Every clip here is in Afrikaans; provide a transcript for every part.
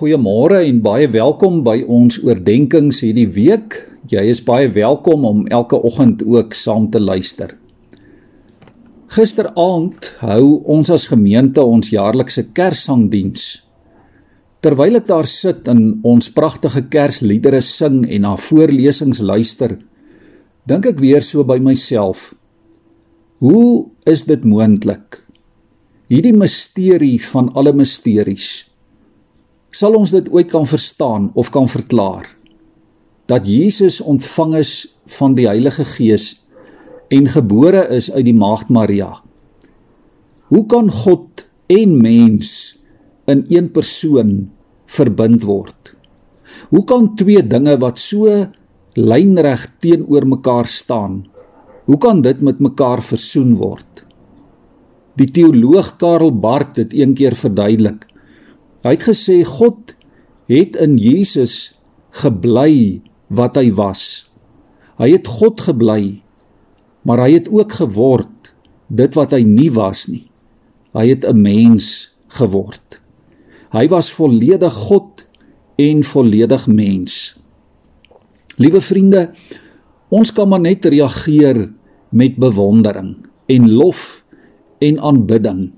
Goeiemôre en baie welkom by ons oordeenkings hierdie week. Jy is baie welkom om elke oggend ook saam te luister. Gisteraand hou ons as gemeente ons jaarlikse Kerssangdiens. Terwyl ek daar sit en ons pragtige Kersliedere sing en na voorlesings luister, dink ek weer so by myself. Hoe is dit moontlik? Hierdie misterie van alle misteries sal ons dit ooit kan verstaan of kan verklaar dat Jesus ontvang is van die Heilige Gees en gebore is uit die maagd Maria. Hoe kan God en mens in een persoon verbind word? Hoe kan twee dinge wat so lynreg teenoor mekaar staan, hoe kan dit met mekaar versoen word? Die teoloog Karel Barth het eendag verduidelik Hy het gesê God het in Jesus gebly wat hy was. Hy het God gebly, maar hy het ook geword dit wat hy nie was nie. Hy het 'n mens geword. Hy was volledig God en volledig mens. Liewe vriende, ons kan maar net reageer met bewondering en lof en aanbidding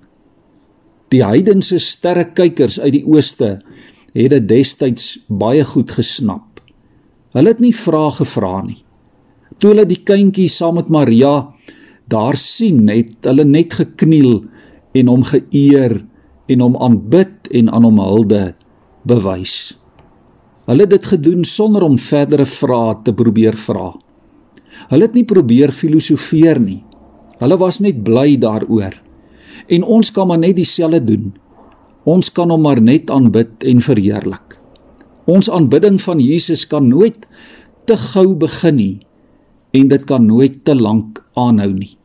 Die heidense sterrekykers uit die ooste het dit destyds baie goed gesnap. Hulle het nie vrae gevra nie. Toe hulle die kindjie saam met Maria daar sien, het hulle net gekniel en hom geëer en hom aanbid en aan hom hulde bewys. Hulle het dit gedoen sonder om verdere vrae te probeer vra. Hulle het nie probeer filosofeer nie. Hulle was net bly daaroor en ons kan maar net dieselfde doen. Ons kan hom maar net aanbid en verheerlik. Ons aanbidding van Jesus kan nooit te gou begin nie en dit kan nooit te lank aanhou nie.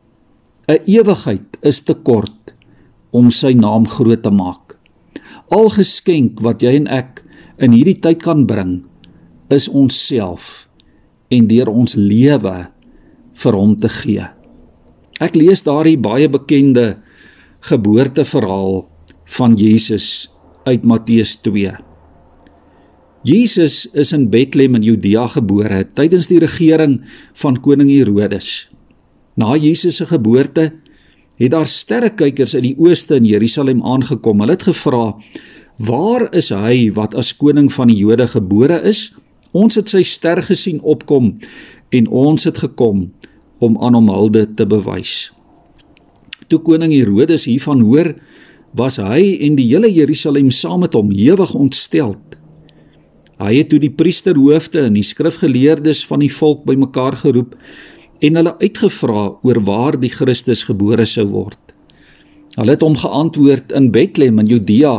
'n Ewigheid is te kort om sy naam groot te maak. Al geskenk wat jy en ek in hierdie tyd kan bring, is onsself en deur ons lewe vir hom te gee. Ek lees daardie baie bekende geboorteverhaal van Jesus uit Matteus 2. Jesus is in Bethlehem in Judea gebore tydens die regering van koning Herodes. Na Jesus se geboorte het daar sterrekykers uit die ooste in Jerusalem aangekom. Hulle het gevra: "Waar is hy wat as koning van die Jode gebore is? Ons het sy ster gesien opkom en ons het gekom om aan hom hulde te bewys." Toe koning Herodes hiervan hoor, was hy en die hele Jerusalem saam met hom ewig ontsteld. Hy het toe die priesterhoofde en die skrifgeleerdes van die volk bymekaar geroep en hulle uitgevra oor waar die Christus gebore sou word. Hulle het hom geantwoord in Bethlehem in Judea,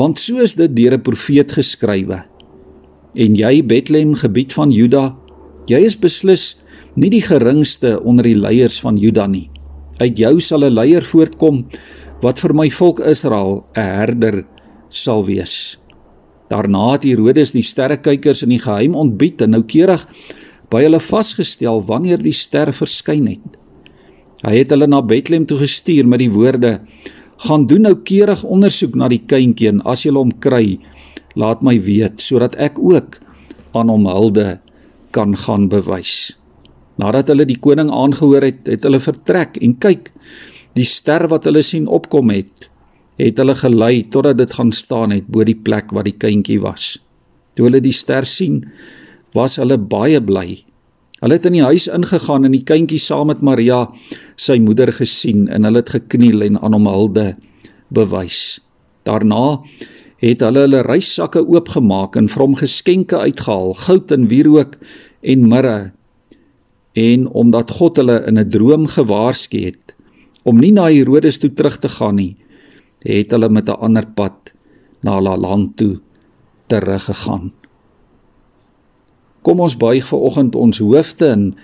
want so is dit deur 'n profeet geskrywe. En jy Bethlehem gebied van Juda, jy is beslis nie die geringste onder die leiers van Juda nie. Uit jou sal 'n leier voortkom wat vir my volk Israel 'n herder sal wees. Daarna het Herodes die sterrekykers in die geheim ontbied en noukeurig by hulle vasgestel wanneer die ster verskyn het. Hy het hulle na Bethlehem toe gestuur met die woorde: "Gaan doen noukeurig ondersoek na die kindjie en as jy hom kry, laat my weet sodat ek ook aan hom hulde kan gaan bewys." Nadat hulle die koning aangehoor het, het hulle vertrek en kyk, die ster wat hulle sien opkom het, het hulle gelei totdat dit gaan staan het bo die plek waar die kindjie was. Toe hulle die ster sien, was hulle baie bly. Hulle het in die huis ingegaan en die kindjie saam met Maria, sy moeder gesien en hulle het gekniel en aan hom hulde bewys. Daarna het hulle hulle reissakke oopgemaak en vir hom geskenke uitgehaal, goud en wierook en mirre en omdat God hulle in 'n droom gewaarsku het om nie na Herodes toe terug te gaan nie, het hulle met 'n ander pad na hulle land toe teruggegaan. Kom ons buig ver oggend ons hoofde en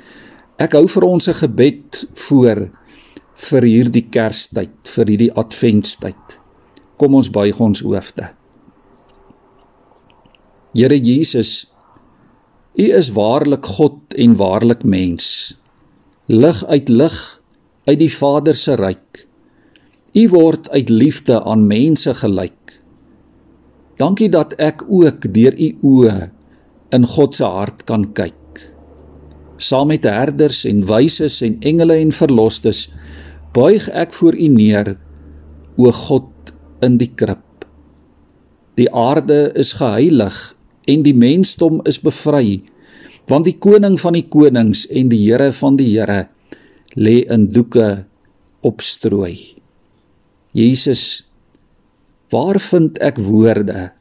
ek hou vir ons 'n gebed voor vir hierdie Kerstyd, vir hierdie Adventstyd. Kom ons buig ons hoofde. Here Jesus, U is waarlik God en waarlik mens. Lig uit lig uit die Vader se ryk. U word uit liefde aan mense gelyk. Dankie dat ek ook deur u oë in God se hart kan kyk. Saam met herders en wyses en engele en verlosstes buig ek voor u neer, o God in die krib. Die aarde is geheilig en die mensdom is bevry, want die koning van die konings en die Here van die Here lê in doeke opstrooi. Jesus, waar vind ek woorde?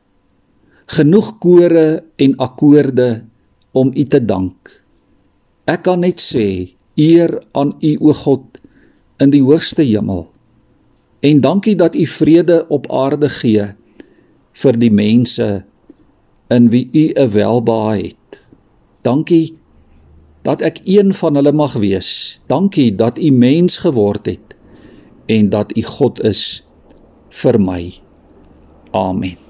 Genoeg kore en akkoorde om U te dank. Ek kan net sê eer aan U o God in die hoogste hemel. En dankie dat U vrede op aarde gee vir die mense in wie U 'n welbehae het. Dankie dat ek een van hulle mag wees. Dankie dat U mens geword het en dat U God is vir my. Amen.